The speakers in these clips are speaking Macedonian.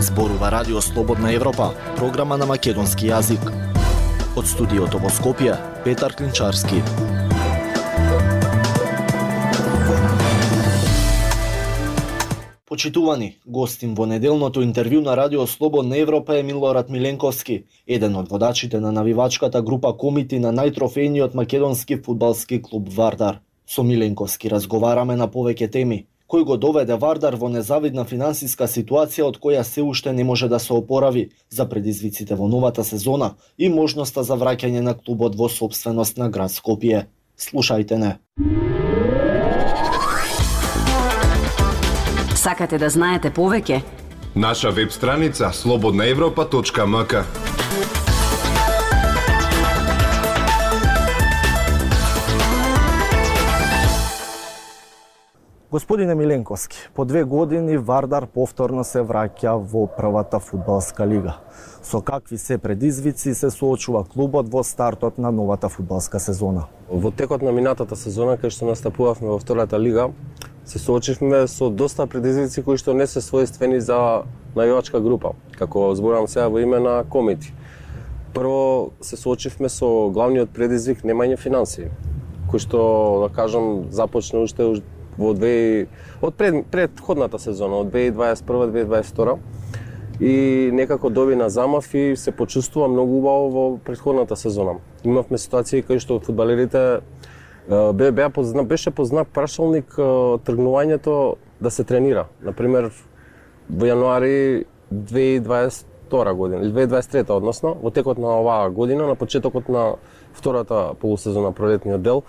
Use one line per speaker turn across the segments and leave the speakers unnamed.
Зборува Радио Слободна Европа, програма на македонски јазик. Од студиото во Скопје, Петар Клинчарски. Почитувани, гостин во неделното интервју на Радио Слободна Европа е Милорад Миленковски, еден од водачите на навивачката група комити на најтрофејниот македонски фудбалски клуб Вардар. Со Миленковски разговараме на повеќе теми, кој го доведе Вардар во незавидна финансиска ситуација од која се уште не може да се опорави за предизвиците во новата сезона и можноста за враќање на клубот во собственост на град Скопје. Слушајте не.
Сакате да знаете повеќе?
Наша веб страница slobodnaevropa.mk
Господине Миленковски, по две години Вардар повторно се враќа во првата фудбалска лига. Со какви се предизвици се соочува клубот во стартот на новата фудбалска сезона?
Во текот на минатата сезона, кај што настапувавме во втората лига, се соочивме со доста предизвици кои што не се својствени за навивачка група, како зборам сега во име на комити. Прво се соочивме со главниот предизвик немање финансии, кој што, да кажам, започна уште во две од пред, предходната сезона, од 2021-2022 и некако доби на замав и се почувствува многу убаво во предходната сезона. Имавме ситуации кои што фудбалерите бе, бе, позна, беше познат прашалник тргнувањето да се тренира. Например, во јануари 2022 година, или 2023 односно, во текот на оваа година, на почетокот на втората полусезона, пролетниот дел,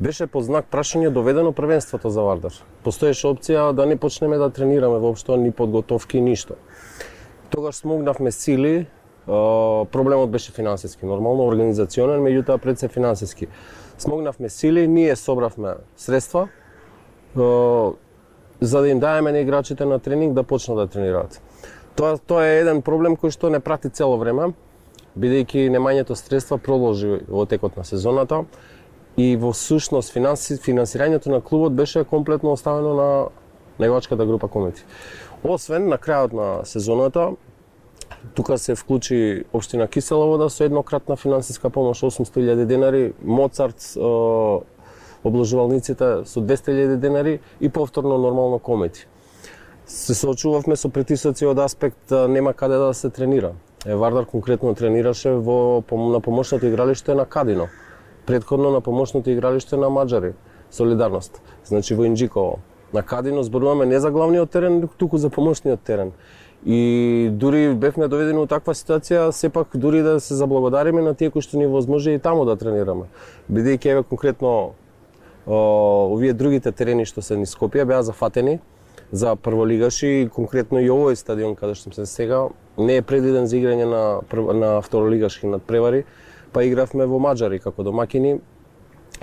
беше познак прашање доведено првенството за Вардар. Постоеше опција да не почнеме да тренираме воопшто ни подготовки, ништо. Тогаш смогнавме сили, проблемот беше финансиски, нормално организационен, меѓутоа пред се финансиски смогнавме сили, ние собравме средства за да им даеме на играчите на тренинг да почнат да тренираат. Тоа тоа е еден проблем кој што не прати цело време, бидејќи немањето средства продолжи во текот на сезоната и во сушност финанси, финансирањето на клубот беше комплетно оставено на неговачката група комити. Освен на крајот на сезоната, Тука се вклучи Обштина Кисела вода со еднократна финансиска помош 800.000 денари, Моцарт обложувалниците со 200.000 денари и повторно нормално комети. Се соочувавме со притисоци од аспект нема каде да се тренира. Е, Вардар конкретно тренираше во на помошното игралиште на Кадино. Предходно на помошното игралиште на Маджари, Солидарност. Значи во Инджиково. На Кадино зборуваме не за главниот терен, туку за помошниот терен. И дури бевме доведени во таква ситуација, сепак дури да се заблагодариме на тие кои што ни возможи и таму да тренираме. Бидејќи еве конкретно овие другите терени што се ни Скопје беа зафатени за прволигаши и конкретно и овој стадион каде што се сега не е предвиден за играње на на второлигашки надпревари, па игравме во Маџари како домакини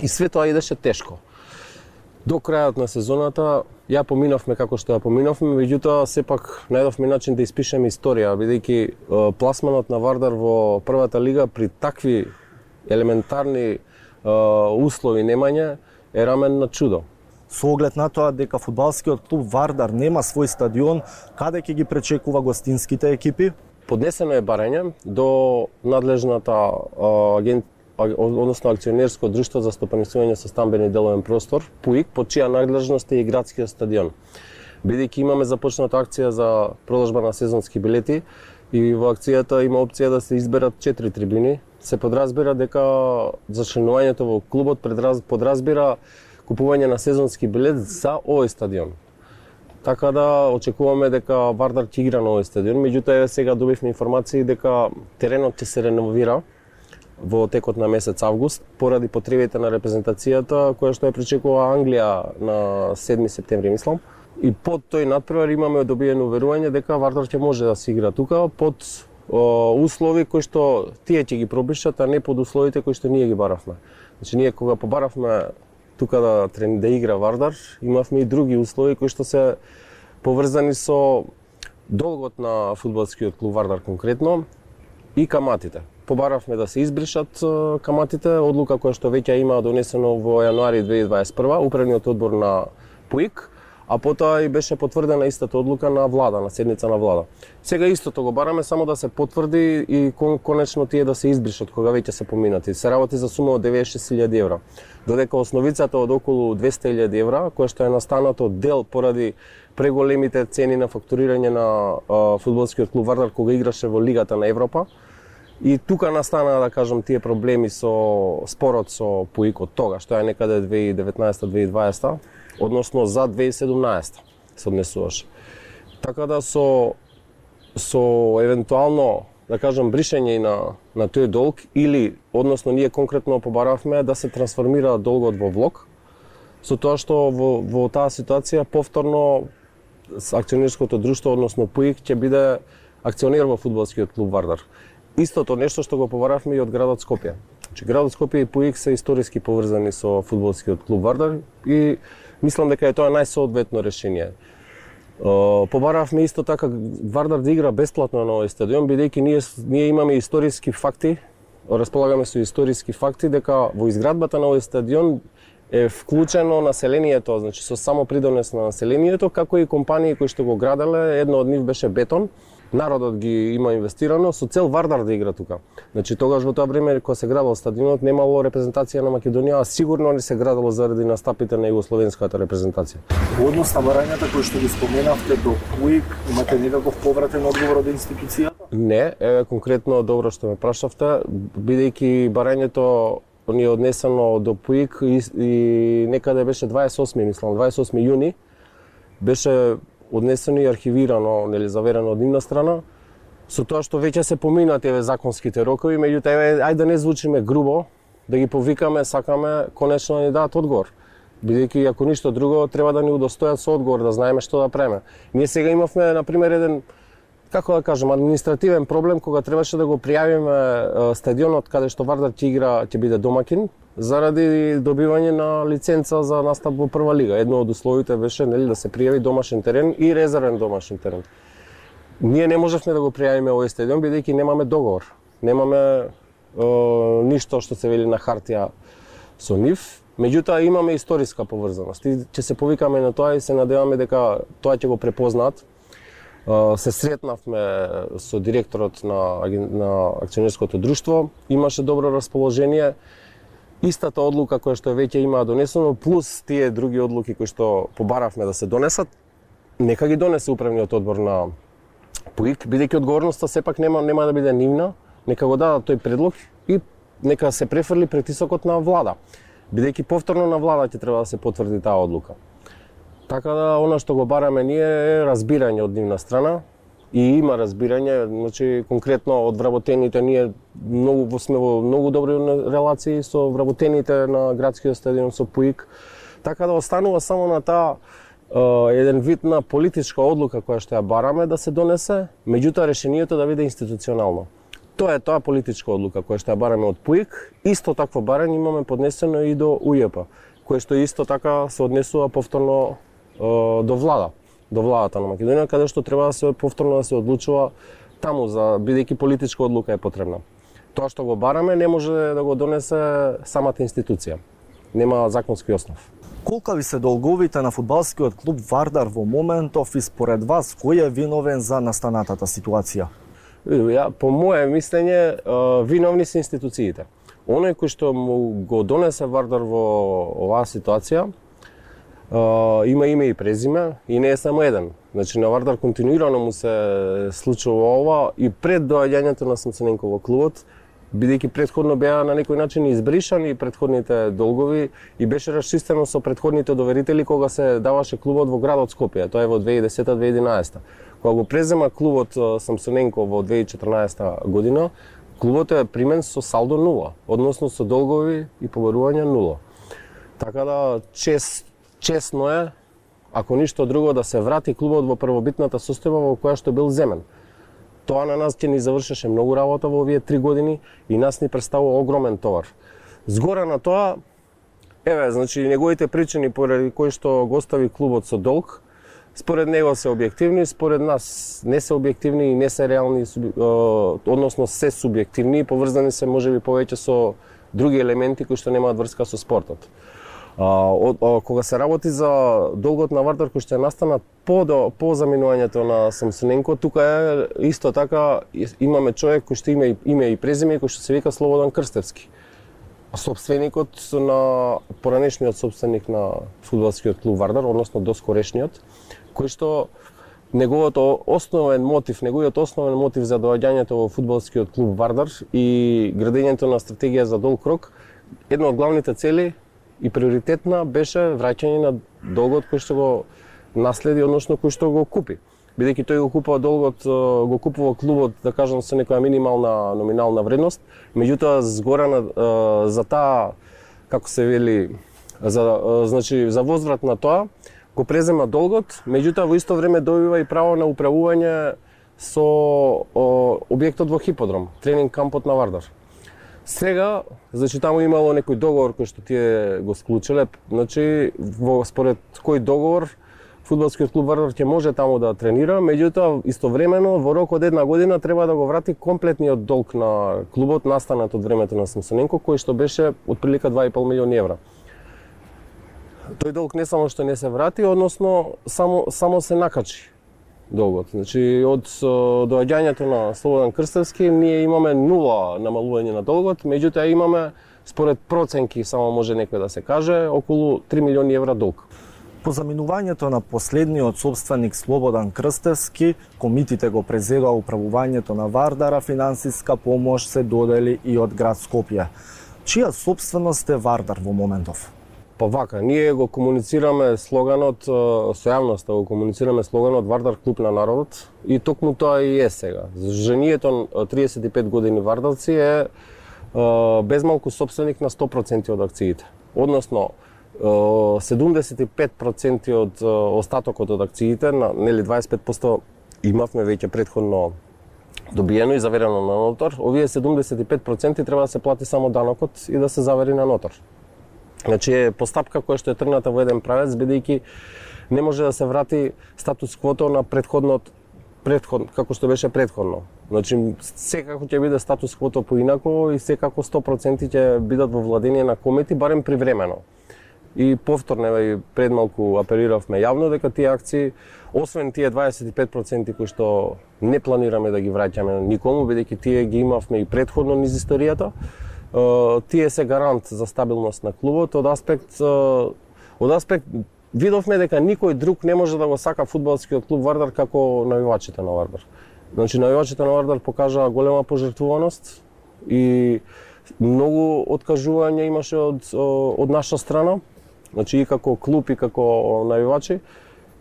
и све тоа идеше тешко. До крајот на сезоната ја поминавме како што ја поминавме, меѓутоа сепак најдовме начин да испишеме историја, бидејќи пласманот на Вардар во првата лига при такви елементарни услови немање е рамен на чудо.
Со оглед на тоа дека фудбалскиот клуб Вардар нема свој стадион, каде ќе ги пречекува гостинските екипи?
Поднесено е барање до надлежната агент, односно акционерско друштво за стопанисување со стамбени деловен простор, ПУИК, под чија надлежност е и градскиот стадион. Бидејќи имаме започната акција за продажба на сезонски билети и во акцијата има опција да се изберат четири трибини, се подразбира дека за членувањето во клубот подразбира купување на сезонски билет за овој стадион. Така да очекуваме дека Вардар ќе игра на овој стадион, меѓутоа сега добивме информации дека теренот ќе се реновира во текот на месец август поради потребите на репрезентацијата која што ја причекува Англија на 7 септември мислам. И под тој надпревар имаме добиено уверување дека Вардар ќе може да се игра тука под о, услови кои што тие ќе ги пробишат, а не под условите кои што ние ги баравме. Значи ние кога побаравме тука да трени да игра Вардар, имавме и други услови кои што се поврзани со долгот на фудбалскиот клуб Вардар конкретно, и каматите. Побаравме да се избришат каматите, одлука која што веќе има донесено во јануари 2021, управниот одбор на ПУИК, а потоа и беше потврдена истата одлука на влада, на седница на влада. Сега истото го бараме само да се потврди и кон, конечно тие да се избришат кога веќе се поминати. Се работи за сума од 96.000 евра. Додека основицата од околу 200.000 евра, која што е настанато дел поради преголемите цени на фактурирање на а, фудбалскиот клуб Вардар кога играше во Лигата на Европа, И тука настана, да кажам, тие проблеми со спорот со ПУИК од тога, што е некаде 2019-2020, односно за 2017 се однесуваше. Така да со со евентуално да кажам бришење на на тој долг или односно ние конкретно побаравме да се трансформира долгот во влог со тоа што во, во таа ситуација повторно акционерското друштво односно ПУИК ќе биде акционер во фудбалскиот клуб Вардар. Истото нешто што го побаравме и од градот Скопје. Значи градот Скопје и ПУИК се историски поврзани со фудбалскиот клуб Вардар и мислам дека е тоа најсоодветно решение. Побаравме исто така Вардар да игра бесплатно на овој стадион, бидејќи ние ние имаме историски факти, располагаме со историски факти дека во изградбата на овој стадион е вклучено населението, значи со само придонес на населението, како и компании кои што го граделе, едно од нив беше Бетон, народот ги има инвестирано со цел Вардар да игра тука. Значи тогаш во тоа време кога се градел стадионот немало репрезентација на Македонија, а сигурно не се градело заради настапите на југословенската репрезентација.
Во однос на барањата кои што ги споменавте до КУИК, имате некаков повратен одговор од институцијата?
Не, е конкретно добро што ме прашавте, бидејќи барањето ни е однесено до ПУИК и, и некаде беше 28, мислам, 28 јуни, беше однесено и архивирано, нели заверено од нивна страна, со тоа што веќе се поминати еве законските рокови, меѓутоа еве ајде да не звучиме грубо, да ги повикаме, сакаме конечно да ни дадат одговор. Бидејќи ако ништо друго треба да ни удостојат со одговор, да знаеме што да преме. Ние сега имавме на пример еден како да кажам, административен проблем кога требаше да го пријавиме стадионот каде што Вардар ќе игра, ќе биде домакин, заради добивање на лиценца за настап во прва лига. Едно од условите беше нели да се пријави домашен терен и резервен домашен терен. Ние не можевме да го пријавиме овој стадион бидејќи немаме договор. Немаме е, ништо што се вели на хартија со нив, меѓутоа имаме историска поврзаност. И ќе се повикаме на тоа и се надеваме дека тоа ќе го препознаат. Се сретнавме со директорот на, на акционерското друштво, имаше добро расположение, истата одлука која што веќе има да донесено, плюс тие други одлуки кои што побаравме да се донесат, нека ги донесе управниот одбор на ПУИК, бидејќи одговорноста сепак нема нема да биде нивна, нека го дадат тој предлог и нека се префрли притисокот на влада. Бидејќи повторно на влада ќе треба да се потврди таа одлука. Така да, она што го бараме ние е разбирање од нивна страна, и има разбирање, значи конкретно од вработените ние многу сме во многу добри релации со вработените на градскиот стадион со ПУИК. Така да останува само на таа еден вид на политичка одлука која што ја бараме да се донесе, меѓутоа решението да биде институционално. Тоа е тоа политичка одлука која што ја бараме од ПУИК, исто такво барање имаме поднесено и до УЈП, кое што исто така се однесува повторно до влада до владата на Македонија, каде што треба да се повторно да се одлучува таму, за бидејќи политичка одлука е потребна. Тоа што го бараме не може да го донесе самата институција. Нема законски основ.
Колка ви се долговите на фудбалскиот клуб Вардар во моментов и според вас кој е виновен за настанатата ситуација?
Ја, по моје мислење, виновни се институциите. Оној кој што му го донесе Вардар во оваа ситуација, има име и презиме и не е само еден. Значи на Вардар континуирано му се случува ова и пред доаѓањето на Самсоненко во клубот, бидејќи предходно беа на некој начин избришани и предходните долгови и беше расчистено со предходните доверители кога се даваше клубот во градот Скопје, тоа е во 2010-2011. Кога го презема клубот Самсоненко во 2014 година, клубот е примен со салдо нула, односно со долгови и побарувања нула. Така да чест чесно е, ако ништо друго, да се врати клубот во првобитната состојба во која што бил земен. Тоа на нас ќе ни завршеше многу работа во овие три години и нас ни представува огромен товар. Згора на тоа, еве, значи неговите причини поради кои што го остави клубот со долг, според него се објективни, според нас не се објективни и не се реални, односно се субјективни и поврзани се можеби повеќе со други елементи кои што немаат врска со спортот. А, од, кога се работи за долгот на Вардар кој ќе настанат по, до, по заминувањето на Самсоненко, тука е исто така имаме човек кој што има и име и презиме кој што се вика Слободан Крстевски. Собственикот на поранешниот собственик на фудбалскиот клуб Вардар, односно доскорешниот, кој што неговото основен мотив, неговиот основен мотив за доаѓањето во фудбалскиот клуб Вардар и градењето на стратегија за долг рок, една од главните цели и приоритетна беше враќање на долгот кој што го наследи, односно кој што го купи. Бидејќи тој го купува долгот, го купува клубот, да кажам, со некоја минимална номинална вредност, меѓутоа згора на, за таа, како се вели, за, значи, за возврат на тоа, го презема долгот, меѓутоа во исто време добива и право на управување со о, објектот во хиподром, тренинг кампот на Вардар. Сега, значи таму имало некој договор кој што тие го склучиле, значи во според кој договор фудбалскиот клуб Вардар ќе може таму да тренира, меѓутоа истовремено во рок од една година треба да го врати комплетниот долг на клубот настанат од времето на Самсоненко кој што беше отприлика 2,5 милиони евра. Тој долг не само што не се врати, односно само само се накачи долгот. Значи од доаѓањето на Слободан Крстевски ние имаме нула намалување на долгот, меѓутоа имаме според проценки само може некој да се каже околу 3 милиони евра долг.
По заминувањето на последниот собственик Слободан Крстевски, комитите го презедоа управувањето на Вардара, финансиска помош се додели и од град Скопје. Чија собственост е Вардар во моментов?
Па вака, ние го комуницираме слоганот со јавноста, го комуницираме слоганот Вардар клуб на народот и токму тоа и е сега. Женијето 35 години вардарци е, безмалку собственик на 100% од акциите. Односно, 75% од остатокот од акциите, на, нели 25% имавме веќе предходно добиено и заверено на нотар, овие 75% треба да се плати само данокот и да се завери на нотар. Значи е постапка која што е тргната во еден правец, бидејќи не може да се врати статус квото на предходнот предход, како што беше предходно. Значи, секако ќе биде статус квото поинако и секако 100% ќе бидат во владение на комети, барем привремено. И повторно, и пред малку апелиравме јавно дека тие акции, освен тие 25% кои што не планираме да ги враќаме никому, бидејќи тие ги имавме и предходно низ историјата, тие се гарант за стабилност на клубот од аспект од аспект видовме дека никој друг не може да го сака фудбалскиот клуб Вардар како навивачите на Вардар. Значи навивачите на Вардар покажаа голема пожртвуваност и многу откажување имаше од од наша страна, значи и како клуб и како навивачи.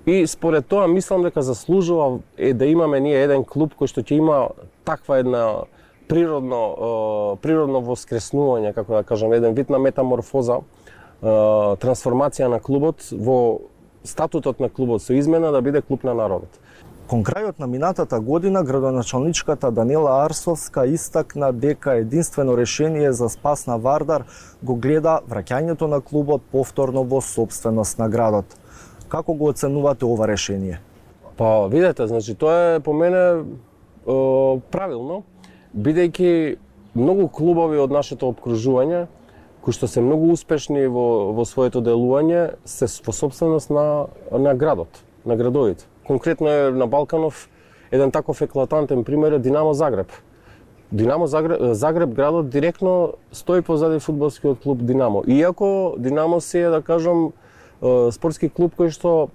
И според тоа мислам дека заслужува е да имаме ние еден клуб кој што ќе има таква една природно природно воскреснување, како да кажам, еден вид на метаморфоза, трансформација на клубот во статутот на клубот со измена да биде клуб на народот.
Кон крајот на минатата година, градоначалничката Данила Арсовска истакна дека единствено решение за спас на Вардар го гледа враќањето на клубот повторно во собственост на градот. Како го оценувате ова решение?
Па, видете, значи тоа е по мене е, правилно, бидејќи многу клубови од нашето обкружување кои што се многу успешни во, во своето делување се во собственост на, на градот, на градовите. Конкретно е на Балканов еден таков еклатантен пример е Динамо Загреб. Динамо Загреб, Загреб градот директно стои позади фудбалскиот клуб Динамо. Иако Динамо си е, да кажам, спортски клуб кој што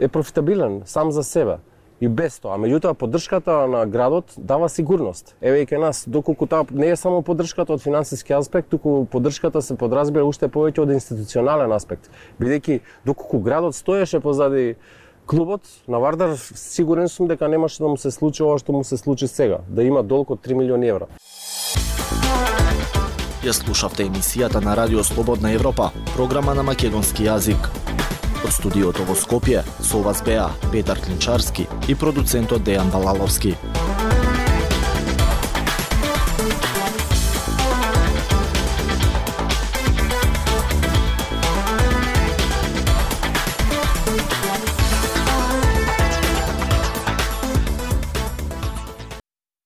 е профитабилен сам за себе и без тоа. Меѓутоа поддршката на градот дава сигурност. Еве и кај нас, доколку таа не е само поддршката од финансиски аспект, туку поддршката се подразбира уште повеќе од институционален аспект. Бидејќи доколку градот стоеше позади клубот на Вардар, сигурен сум дека немаше да му се случи ова што му се случи сега, да има долг од 3 милиони евра.
Ја слушавте емисијата на Радио Слободна Европа, програма на македонски јазик. Од студиото во Скопје, со вас беа Петар Клинчарски и продуцентот Дејан Балаловски.